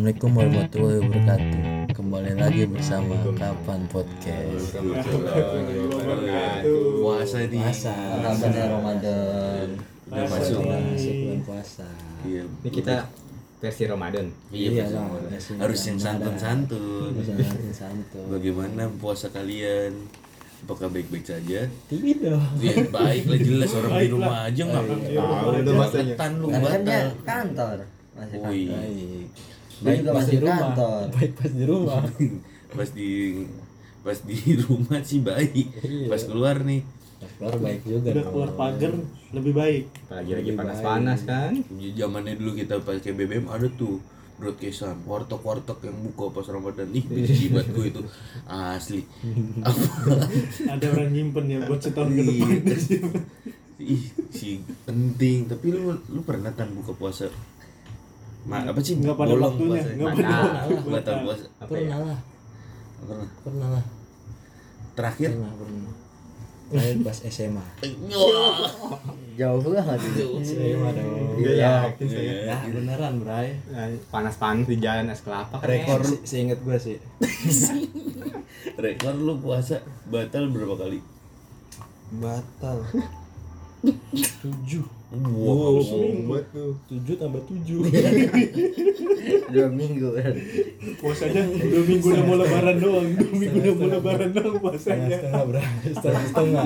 Assalamualaikum warahmatullahi wabarakatuh. Kembali lagi bersama Kapan Podcast. puasa nih Puasa, Ramadan Ramadan. udah masuk masuk bulan puasa. iya Ini kita versi Ramadan. iya Iya biasanya harus yang Ramadan. santun bagaimana puasa kalian apakah baik baik saja Tidak. ya baik lah jelas orang di rumah aja nggak Tahu maksudnya. Ketan lu kan batal kantor. Masih oh iya Baik. Baik juga pas di rumah. kantor. Baik pas di rumah. pas di pas di rumah sih baik Iya. pas keluar nih Pas keluar baik juga. udah dong. keluar pagar lebih baik Apalagi lagi panas-panas kan. zamannya dulu kita pakai BBM ada tuh broadcastan warteg-warteg yang buka pas Ramadan ih benci banget gue itu asli apa ada orang nyimpen ya buat setahun ke depan ih si penting tapi lu lu pernah kan buka puasa Ma, apa sih Nggak pada bolong waktunya, puasa nggak pada Batal- batal puasa Pernah lah. pernah Pernah lah. terakhir Pernah, pernah. Terakhir pas SMA. Jauh banget itu. SMA dong. Iya, Ya, beneran, Bray. Panas-panas di jalan es kelapa kan. Rekor se- seinget gue sih. rekor lu puasa batal berapa kali Batal. Tujuh. Wow buat tuh. Tujuh tambah tujuh. Dua minggu kan. puasanya dua minggu udah mau lebaran doang dua minggu udah mau lebaran doang puasanya Setengah Bray. Setengah setengah.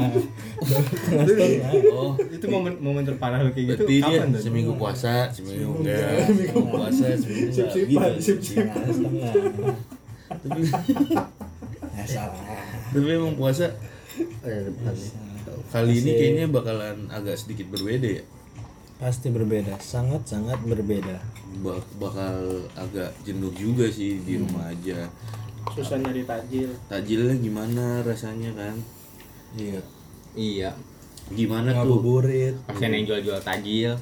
Setengah setengah. oh Itu momen momen terparah lu kayak gitu. berarti dia Kapan tuh? seminggu puasa seminggu enggak seminggu puasa seminggu enggak Sip-sipan, gitu sip-sipan. Setengah setengah. tapi Ya salah. tapi emang puasa Eh, kali ini kayaknya bakalan agak sedikit berbeda ya Pasti berbeda, sangat sangat berbeda. Bak- bakal agak jenuh juga sih di rumah aja susah nyari takjil takjilnya gimana rasanya kan Iya. Iya. gimana tuh Ngabuburit. Kasihan yang jual-jual tajil.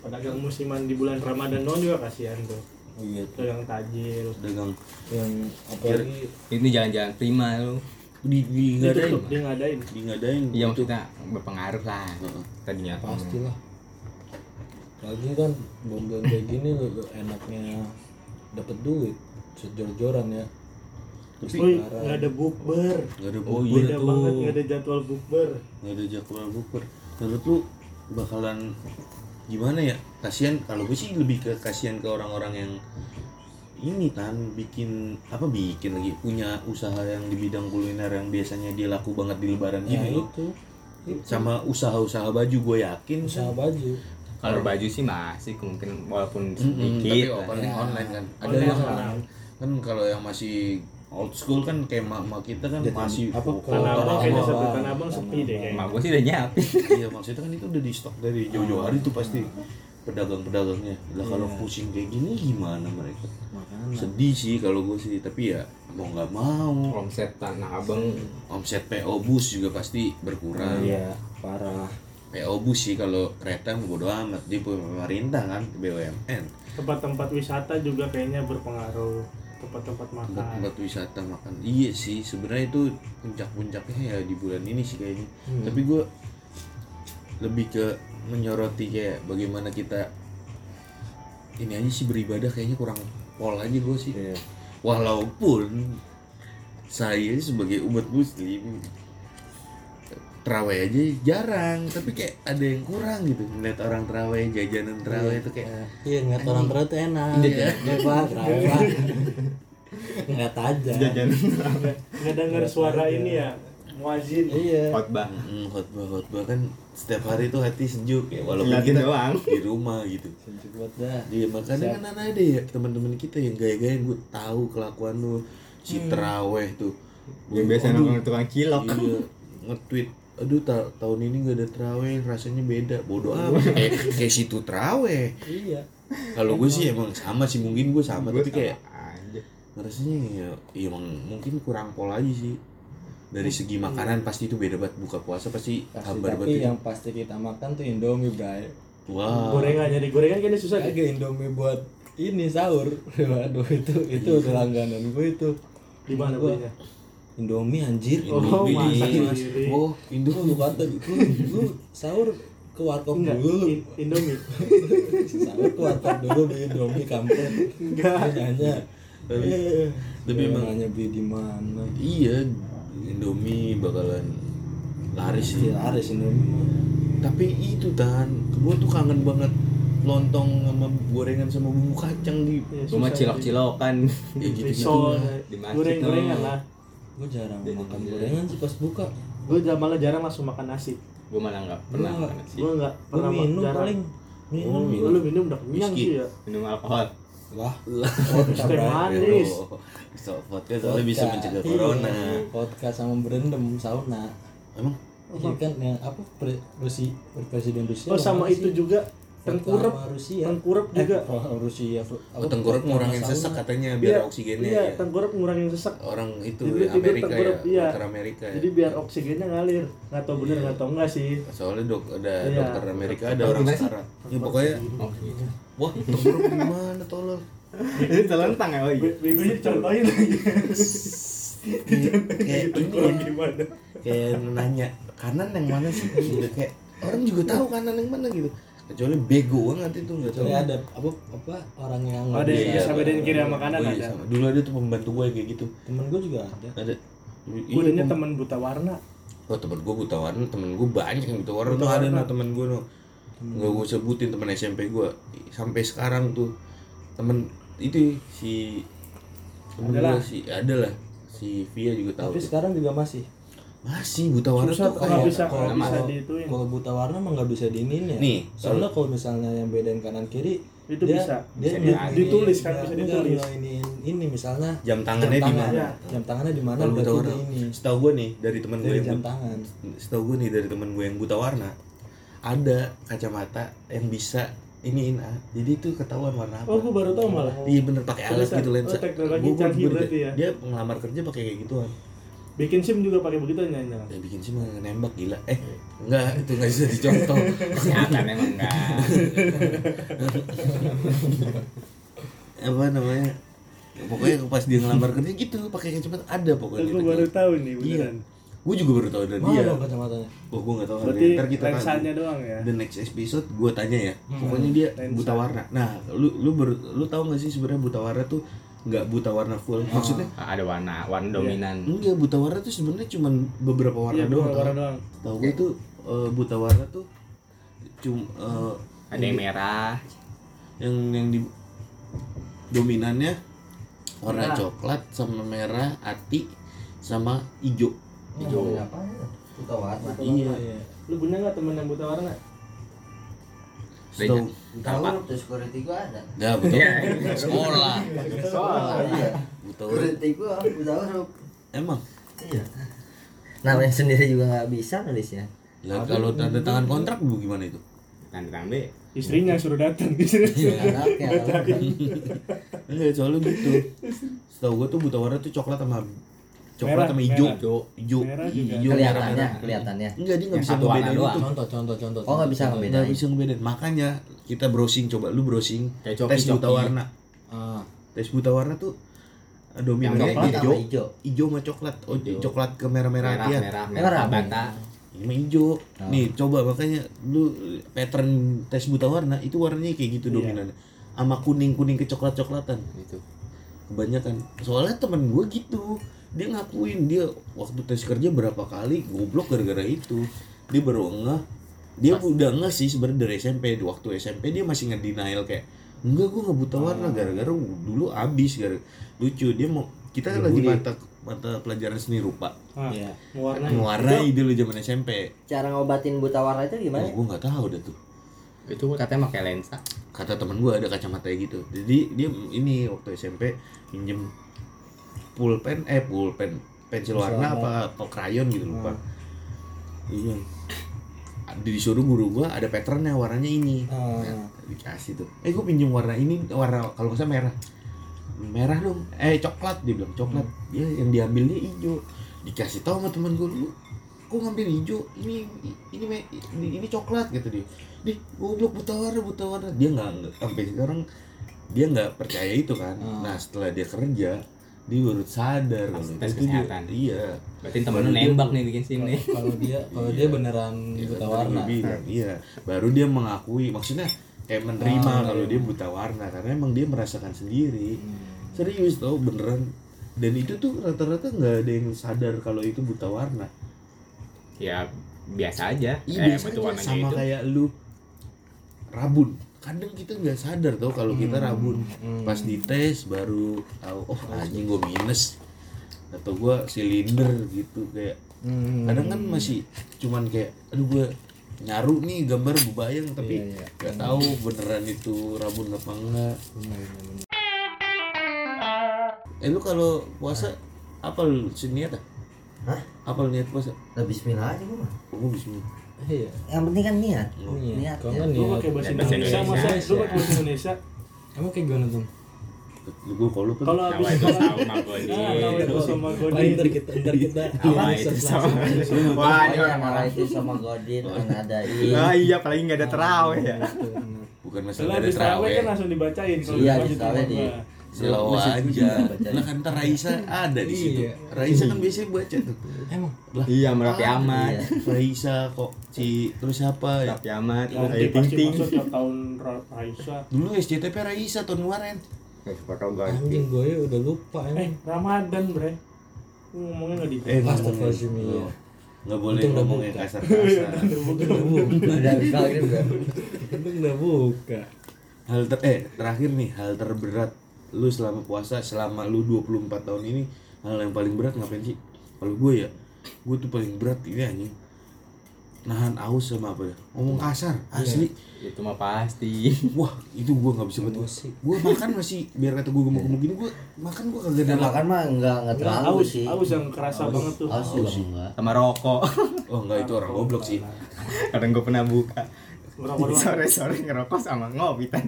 pedagang musiman di bulan Ramadan doang juga kasihan tuh Iya. pedagang takjil dagang Yang apalagi Ini jalan-jalan prima lu. di di ngadain dia ngadain di ngadain Iya untuk maksudnya berpengaruh lah. Heeh. Tadinya. pastilah. Lagi kan bom-bom kayak gini lu, lu enaknya dapat duit sejor-joran ya. tapi nggak ada bukber. Nggak ada Oh, boy beda banget nggak ada jadwal bukber. Nggak ada jadwal bukber. Menurut lu bakalan gimana ya? Kasihan kalau gue sih lebih ke kasihan ke orang-orang yang ini kan bikin apa bikin lagi punya usaha yang di bidang kuliner yang biasanya dia laku banget di lebaran Ya gini. itu. Itu. Sama usaha-usaha baju gue yakin. Usaha baju. Kalau baju sih masih mungkin walaupun tapi sedikit. lah. paling online kan ada Online yang sekarang. kan kalau yang masih old school kan kayak mak kita kan Jadi masih apa, oh, kalau Tanah Abang kayaknya sampai Tanah Abang sepi deh Emak kayaknya gue sih udah nyiapin. iya maksudnya kan itu udah di stok dari jauh-jauh hari tuh pasti pedagang-pedagangnya lah kalau Iya. pusing kayak gini gimana mereka Makanya. sedih sih kalau gue sih tapi ya mau nggak mau Omset tanah abang omset PO bus juga pasti berkurang Iya, parah. PO bus sih kalau kereta mau bodo amat. Punya pemerintah kan BUMN tempat-tempat wisata juga kayaknya berpengaruh. Tempat-tempat makan. Tempat-tempat wisata makan. Iya sih sebenarnya itu puncak-puncaknya ya di bulan ini sih kayaknya. Hmm. tapi gue lebih ke menyoroti kayak bagaimana kita ini aja sih beribadah kayaknya kurang pol aja gue sih. Iya. walaupun saya sebagai umat muslim terawih aja jarang tapi kayak ada yang kurang gitu ngeliat orang terawih jajanan terawih itu kayak Iya, ngeliat orang tua tuh enak. Iya. Hebat, hebat. Ngeliat aja. nggak nggak dengar suara ini ya muazin Iya. khotbah. Mm, khotbah khotbah kan setiap hari tuh hati sejuk ya walaupun Ngeliatin kita doang. di rumah gitu Sejuk banget dah. Iya makanya kan ada ya teman-teman kita yang gaya-gaya gue tahu kelakuan lu si teraweh tuh Yang biasa nongkrong tukang cilok. iya nge-tweet aduh ta- tahun ini gak ada teraweh rasanya beda bodoh amat kayak kayak situ teraweh Iya. kalau gue sih emang sama sih mungkin gue sama Gua tapi kayak aja. rasanya ya iya emang mungkin kurang pol aja sih dari segi makanan pasti itu beda banget buka puasa pasti Pasti, hambar tapi banget yang pasti kita makan tuh Indomie, Bray. wow gorengan jadi gorengan kayaknya susah deh Kagak Indomie buat ini sahur. Waduh, itu itu udah langganan gue itu. di mana belinya Indomie anjir. Oh, Indomie. masak mas? Oh Itu lu kata lu, lu sahur ke warkop Enggak, dulu In- Indomie. sahur ke warkop dulu beli Indomie kampret. Enggak. Eh, tapi emang- nanya beli di mana? Iya Indomie bakalan laris sih. Iya, Aris Indomie tapi itu tan gue tuh kangen banget lontong sama gorengan sama bumbu kacang di. Ya, Gue mah susah, cilok-cilokan. ya gitu Risol, Di masjid goreng-gorengan tuh. lah. Gue jarang Dia makan juga. gorengan sih pas buka Gue malah jarang langsung makan nasi. Gue malah nggak pernah Gua- makan nasi. Gue nggak gue pernah minum jarang. paling minum Oh, Oh, lu minum udah kenyang Whisky. sih ya. Minum alkohol. wah Es teh manis. so vodka soalnya bisa mencegah corona Iya, vodka sama berendam sauna emang Iya kan yang apa presiden Rusia Oh sama sih? itu juga Vodka tengkurap. Rusia Tengkurap eh, juga. oh, Rusia oh, tengkurap ngurangin sesak katanya biar Iya, oksigennya Iya, ya tengkurap ngurangin sesak. orang itu ya, tidur Amerika ya iya. dokter Amerika ya Jadi biar oksigennya ngalir. Nggak tahu bener Iya. nggak tahu enggak sih. soalnya dok ada Iya. dokter Amerika ada orang setara ya pokoknya wah tengkurap gimana tolol Ini telentang ya, oh iya. Begonya contohin lagi. kayak kayak ini Tengkurap ya, gimana? kayak nanya kanan yang mana sih gitu kayak orang juga tahu kanan yang mana gitu kecuali bego banget itu nggak tahu. Ada apa apa orang yang Oh, nggak ada yang bisa- bisa bedain kiri sama kanan Oh, iya, ada. sama. dulu ada tuh pembantu gue kayak gitu. Temen gue juga ada. Ada. Gue adanya teman buta warna. Oh temen gue buta warna, temen gue banyak yang buta warna. Buta tuh ada no temen gue no. Nggak gue sebutin temen SMP gue Sampai sekarang tuh Temen itu si Temen Adalah. gue si ada lah. Si Via juga tahu tapi tuh. sekarang juga masih Masih buta warna Susah tuh kayak bisa kalau- bisa kalau- buta warna mah nggak bisa diinin ya Nih, soalnya kalau misalnya yang bedain kanan kiri Itu dia, bisa. dia Bisa diatur. Ditulis kan, nggak- bisa ditulis. ngeinin ini misalnya Jam tangannya di mana? jam tangannya di mana buta warna dia ini Setahu gue nih dari temen gue yang jam buta tangan Setahu gue nih dari temen gue yang buta warna Ada kacamata yang bisa iniin ah. Jadi itu ketahuan warna apa Oh, gue baru tahu malah. Iya bener pakai alat Tulisan. gitu lensa. Oh, teknologi Gua- gua canggih baru- berarti ya. Dia ngelamar kerja pakai kayak gituan. Bikin SIM juga pakai begitu nyanyi. Ya bikin sih mah nembak gila. Eh, enggak, itu enggak bisa dicontoh. Kesehatan emang enggak. Apa namanya? Pokoknya pas dia ngelamar kerja gitu pakai kacamata ada pokoknya. Gue baru tahu nih Iya. beneran. Gue juga baru tahu dari dia. kacamatanya Oh, gue nggak tahu. Berarti Ntar kita lensanya doang ya. The next episode gue tanya ya. Pokoknya dia lensa. buta warna. Nah, lu lu ber, lu tahu nggak sih sebenarnya buta warna tuh nggak buta warna full. Maksudnya Ada warna, warna dominan. enggak buta warna tuh sebenarnya cuma beberapa warna Iya, doang. beberapa warna tau. doang. Tahu gue tuh eh, buta warna tuh cuma eh, Ada yang merah, yang yang di dominannya warna Merah. coklat sama merah, ati sama hijau. Hijau. Apa? Buta warna. Iya. Lu punya nggak temen yang buta warna? Setahu Tahu tuh security gua ada. Nah, buta Iya. sekolah. Oh iya. Buta warna. Security gua buta huruf. Emang Iya. Namanya sendiri juga nggak bisa nulisnya. lah kalau tanda tangan kontrak dulu gimana itu? tanda tangan B. Istrinya suruh datang. Istrinya. Anaknya kalau Enggak, soalnya gitu. Setahu gue tuh buta warna tuh coklat sama coklat Merah, sama hijau. merah. Hijau, Merah hijau, merah, kelihatannya, merah. kelihatannya. Enggak, dia nggak bisa ngebedain itu. contoh contoh contoh Oh, nggak bisa ngebedain. Nggak bisa ngebedain. Makanya kita browsing coba lu browsing tes buta warna. ah Tes buta warna tuh eh, dominannya Coklat hijau, sama hijau. hijau sama coklat. Oh, coklat ke merah-merah Merah, hatian. merah, Merah. merah, bata. Ini mah hijau. Oh. Nih, coba makanya lu pattern tes buta warna itu warnanya kayak gitu Iya. dominannya. Sama kuning-kuning ke coklat-coklatan. Itu. kebanyakan soalnya temen gue gitu dia ngakuin dia waktu tes kerja berapa kali goblok gara-gara itu. Dia baru ngeh. Dia udah ngeh sih sebenarnya dari SMP waktu SMP dia masih ngedenial kayak enggak gue nggak buta warna gara-gara dulu abis gara lucu dia mau kita kan lagi mata mata pelajaran seni rupa. Ah, Iya. mewarnai. mewarnai dulu zaman SMP Cara ngobatin buta warna itu oh, gimana? gue nggak tahu dah tuh. Itu katanya pakai lensa. kata temen gue ada kacamata gitu. Jadi dia ini waktu SMP pinjem pulpen eh pulpen pensil warna apa atau krayon gitu lupa. Iya. Disuruh guru gua ada patternnya warnanya ini. Ah. Nah, dikasih tuh. Eh gua pinjem warna ini warna kalau nggak salah merah. Merah dong. Eh coklat dia bilang coklat. Ya yang diambilnya hijau. Dikasih tahu sama temen gua lu kok ngambil hijau? Ini ini me- ini, ini coklat gitu dia. Di goblok buta warna buta warna. Dia nggak- sampai sekarang dia nggak percaya itu kan. Hmm. nah setelah dia kerja dia baru sadar kalau itu tuh dia kesehatan. iya Berarti temen lu nembak nih bikin sim nih. kalau dia kalau dia beneran buta Tadi warna bilang, iya baru dia mengakui maksudnya kayak menerima Ah, kalau iya. dia buta warna karena emang dia merasakan sendiri Hmm. serius tau beneran dan itu tuh rata-rata nggak ada yang sadar kalau itu buta warna Ya biasa aja. iya Eh, biasa aja sama itu. kayak lu rabun kadang kita nggak sadar tau kalau kita Hmm. rabun pas dites baru tahu oh anjing gue minus atau gue silinder gitu kayak Hmm. kadang kan masih cuman kayak aduh gue nyaru nih gambar bebayang tapi Iya, iya. nggak tahu beneran itu rabun apa enggak eh lu kalau puasa apa lu niat ah? Hah? apa lu niat puasa Nah, bismillah aja gua mah. oh bismillah iya Yang penting kan niat. Iya. Niat. Kalau ya. nggak Lu niat pakai bahasa Indonesia masa lu pakai bahasa Indonesia emang kayak gimana tuh gue kalau kan kalau habis itu kalau sama Godi. Ah, nama itu sama Paling Godin ntar kita ntar kita itu sama. Wah, ini orang itu sama Godin kan ada ini. Ah iya, apalagi nggak ada terawih ya. bukan masalah ada terawih kan langsung dibacain kalau Iya, di di Masjid aja. Lah kan ntar Raisa ada di situ. Iya. Raisa kan biasanya baca tuh. emang Lah, Iya, Merapi Amat. Iya. Raisa kok si terus siapa ya? Merapi Amat. Ayo ting ting. tahun Ra- Raisa Dulu SCTP Raisa tahun kemarin. Foto Godi. anjing gue ya udah lupa eh emang Ramadan bre ngomongnya nggak di Eh, Astagfirullahaladzim, iya. Nggak boleh ngomong yang buka. kasar-kasar. Ada kali ini udah. itu udah buka hal ter eh terakhir nih hal terberat lu selama puasa selama lu 24 tahun ini hal yang paling berat ngapain sih kalau gue ya gue tuh paling berat ini anjing nahan aus sama apa ya ngomong kasar asli Itu mah pasti. wah itu gue nggak bisa betul Emosi. gue makan masih biar kata gue gemuk-gemuk gini gue makan gue kagak ada makan mah enggak enggak Enggak, terlalu aus, sih. aus yang kerasa banget tuh Aus juga enggak. Sama rokok. oh enggak itu orang goblok sih Kadang gue pernah buka. Sore-sore ngerokok sama ngopi tan.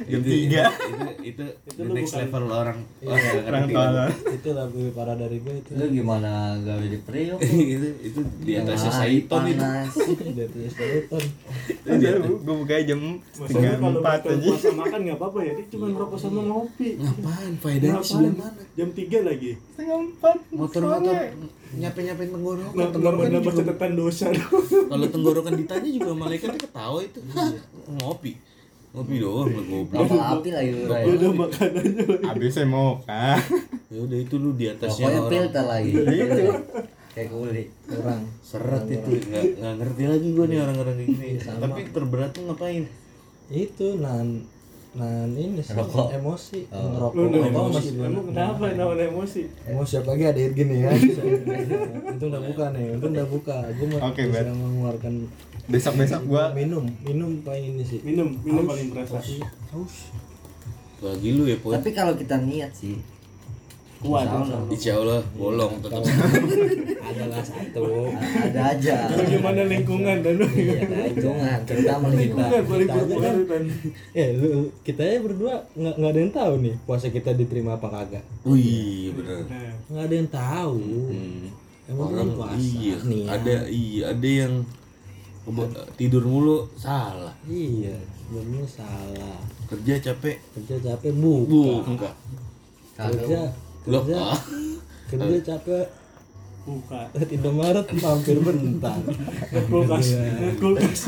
Jam Itu- tiga. itu itu, Itu the lu next bukan- level orang. Iya, orang nggak Orang tolol. itu lebih parah dari gue itu. Lu gimana gawe di Priok? itu itu di atasnya Saiton itu. Panas. dari atas. Telepon Gue buka jam setengah kalau empat aja. puasa makan nggak apa-apa ya, dia cuma ngerokok sama ngopi. ngapain? Faedahnya sebelah mana? Jam 3 lagi. Setengah empat. motor-motor nyape-nyapein tenggorokan Nah, tenggorokan nambah catatan dosa. Kalau tenggorokan ditanya juga malaikatnya ketawa itu. Ngopi ngopi doang lah goblok Kapal api lagi lu Ray. udah makanannya saya mau kah? ya udah itu lu di atasnya Pokoknya orang filter lagi. Itu. Kayak kulit. kurang seret itu nggak nggak ngerti lagi gue nih orang-orang kayak gini Sama. tapi terberat tuh ngapain itu nan nan ini sih Rokok. emosi Oh. ngerokok Lu emosi. masih Emang kenapa namanya emosi? emosi apa lagi ada gini kan itu udah buka nih itu udah buka gue mau Oke, bisa Bet. mengeluarkan Besok-besok gua minum minum paling ini sih Minum, minum paling berasa. haus bagi lu ya poin Tapi kalau kita niat sih Kuat. Insya Allah. bolong tetap adalah satu ada aja. Bagaimana lingkungan dan Iya, ada hitungan, terutama lingkungan. lingkungan kan. ya lu kita ya berdua nggak nggak ada yang tahu nih puasa kita diterima apa kagak wih bener nah, nggak ada yang tahu Hmm. emang orang puasa iya nih ya. ada iya ada yang tidur mulu salah iya sebenarnya salah kerja capek kerja capek buka buka kerja kerja ah. kerja capek buka. Indomaret mampir bentar kulkas, lihat kulkas.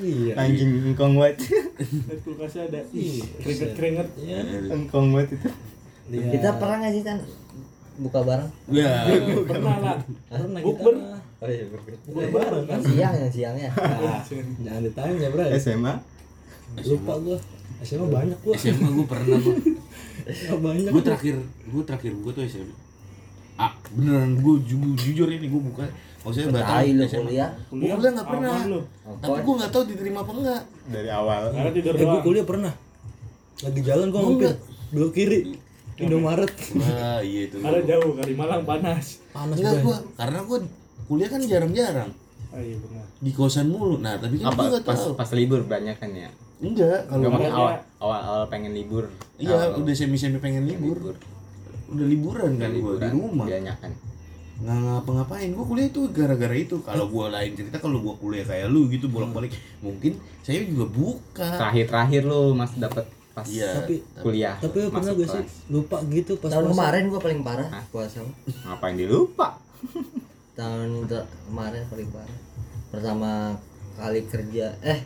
iya anjing engkong. Lihat kulkasnya ada. Iya. Keringet-keringet. ya Engkong banget itu. Kita pernah nggak sih kan buka bareng? ya Pernah lah. karena kita Bukber. Oh iya, bukan bareng kan Siang yang siangnya. Nah, jangan ditanya bro SMA. lupa gua SMA banyak gua SMA gue pernah banyak gue terakhir gue terakhir gue tuh SMA ah beneran gue jujur, jujur ini gue buka. Maksudnya nggak tahu lu SMA. kuliah. Gue kuliah nggak pernah. tapi gue nggak tahu diterima apa enggak Dari awal. Karena tidur eh gua doang. kuliah pernah. Lagi jalan gua mampir belok kiri. Indomaret. Wah iya itu. Karena jauh kali Malang panas. panas enggak banget. gue karena gue kuliah kan jarang-jarang. Ah iya benar. di kosan mulu. Nah tapi kan gue Apa nggak pas tahu. pas libur banyak kan ya? Enggak kalau Enggak gua- awal awal awal pengen libur. iya Awal- udah semi semi pengen libur udah liburan kan gue di rumah Banyak kan. nggak ngapa-ngapain gue kuliah itu gara-gara itu kalau gue lain cerita kalau gue kuliah kayak lu gitu bolak-balik mungkin saya juga buka Terakhir-terakhir lu Mas dapat pas Iya. Tapi kuliah tapi lu pernah gak sih lupa gitu pas tahun puasa? kemarin gua paling parah Hah? puasa ngapain dilupa tahun kemarin paling parah pertama kali kerja eh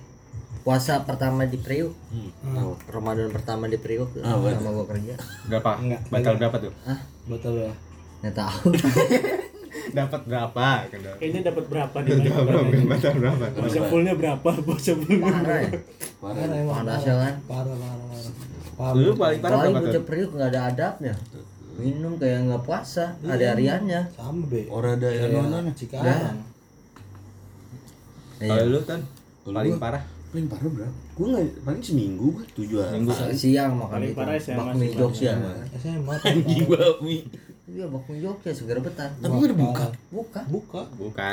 puasa pertama di Priuk Hmm. Ramadan pertama di Priuk betul. sama gua kerja berapa Enggak, batal enggak. berapa tuh ah Betul ya. nggak tahu dapat berapa? Kayaknya dapat berapa nih? batal berapa Puasa fullnya berapa? Puasa fullnya parah ya Parah. Parah panasnya kan Parah parah parah. Parah. lu paling parah paling berapa bocah tuh Priuk nggak ada adabnya minum kayak nggak puasa ada hariannya Sama be. Orang ada yang nonton. Cikarang. Iya. kalau lu kan paling parah Paling parah berapa? Gue nggak paling seminggu kan tujuh hari. Minggu. siang makan Paling itu bakmi sih, Jogja SMA Anjing bakmi. iya bakmi Jogja segar betan Tapi gue udah buka. buka Buka. buka.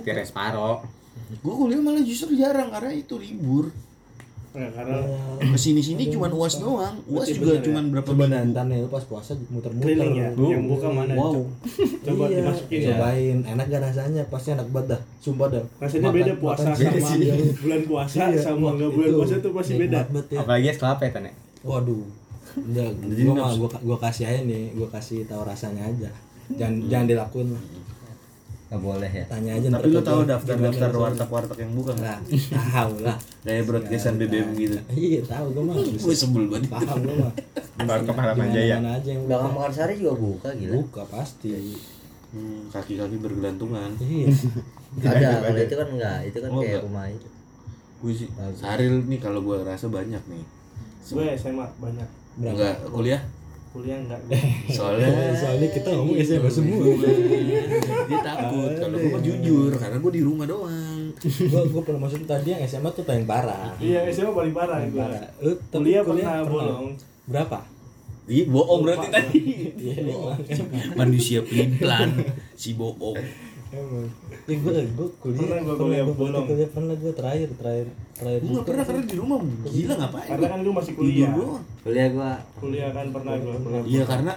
tire separo Gue kuliah malah justru jarang karena itu libur. Enggak, karena Ke sini sini cuma uas doang. Uas juga ya? cuma berapa Coba nih lu pas puasa muter-muter. ya. Yang buka mana? Wow. Co- Coba iya, dimasukin ya. cobain enak gak rasanya pasti enak banget dah sumpah dah Rasanya Makan- beda puasa makan sama bulan puasa Iya, sama enggak bulan itu puasa tuh pasti beda. ya. apalagi es kelapa ya Tan, ya? waduh enggak gua gua, gua kasih aja nih gua kasih tahu rasanya aja jangan jangan dilakuin lah nggak boleh ya tanya aja Tapi lu tahu daftar-daftar warteg-warteg yang buka nggak? Nah, tahu lah Kayak broadcastan BBM gitu. iya tahu gua mah Gue sebel banget. paham gua mah baru ke Harapan Gimana- Jaya mana aja yang belakang Mekarsari juga buka gila buka pasti Hmm, kaki-kaki bergelantungan. iya ada kalau itu kan enggak itu kan Oh, kayak enggak. rumah itu Gue sih Saril nih kalau gue rasa banyak nih. Gue SMA banyak. Enggak kuliah? Kuliah enggak. Soalnya soalnya kita ngomong SMA semua dia takut kalau gue mah jujur karena gue di rumah doang. gua gua pernah masuk tadi yang SMA tuh paling parah Iya, SMA paling parah paling gue. parah lu tapi Kuliah pernah bolong. berapa Ih, bohong berarti tadi. iya emang. Manusia pelin-pelan si bohong. Emang. Ya gue gue kuliah Pernah gua kuliah bolong. kuliah pernah gue terakhir terakhir terakhir Gue gak pernah karena di rumah gila ngapain? Karena kan lu masih kuliah. kuliah gua Kuliah kan pernah gue. Iya karena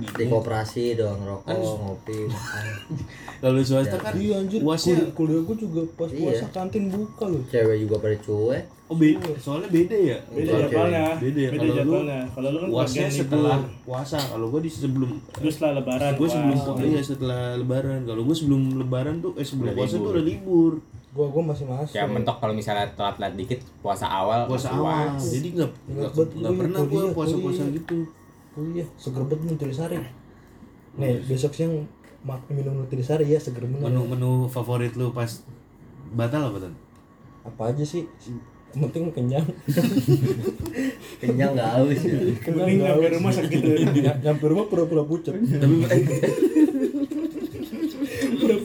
di koperasi doang rokok ngopi makan kalau swasta kan iya anjir uasnya kuliah, kuliah gue juga pas Iya. puasa kantin buka loh cewek juga pada cuek oh beda soalnya beda ya. Beda jadwalnya. Beda ya Beda kalau lu jadwalnya. Kalau lu kan uasnya bagian setelah puasa kalau gue di sebelum Terus setelah lebaran. gue sebelum puasa. iya setelah lebaran kalau gue sebelum lebaran tuh eh sebelum Udah puasa libur. tuh udah libur. Gue gue masih masuk. Ya mentok kalau misalnya telat-telat dikit puasa awal puasa awal puas. jadi nggak nggak pernah gue kuliah, puasa puasa gitu. Kuliah seger banget nutrisari nih besok siang makan minum nutrisari ya seger banget. Menu menu favorit lu pas batal apa tuh apa aja sih? Yang penting kenyang. Kenyang nggak haus ya? Mending nyampe rumah sakit. Ny- nyampe rumah pura-pura pucet tapi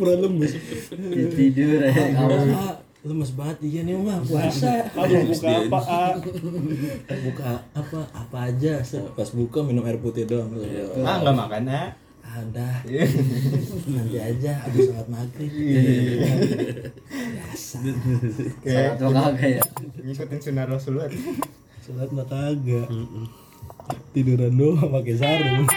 eh, pura-pura lemes Ya, tidur ya haus Ah, lemes banget iya nih mah puasa. Abang buka apa? Ah? buka apa apa aja pas buka minum air putih doang. Ah nggak makan ah? Ada. Nanti aja habis sholat maghrib. Biasa. Salat mah kagak ya? ngikutin sunnah rasul banget. sholat mah kagak. Tiduran doang pakai sarung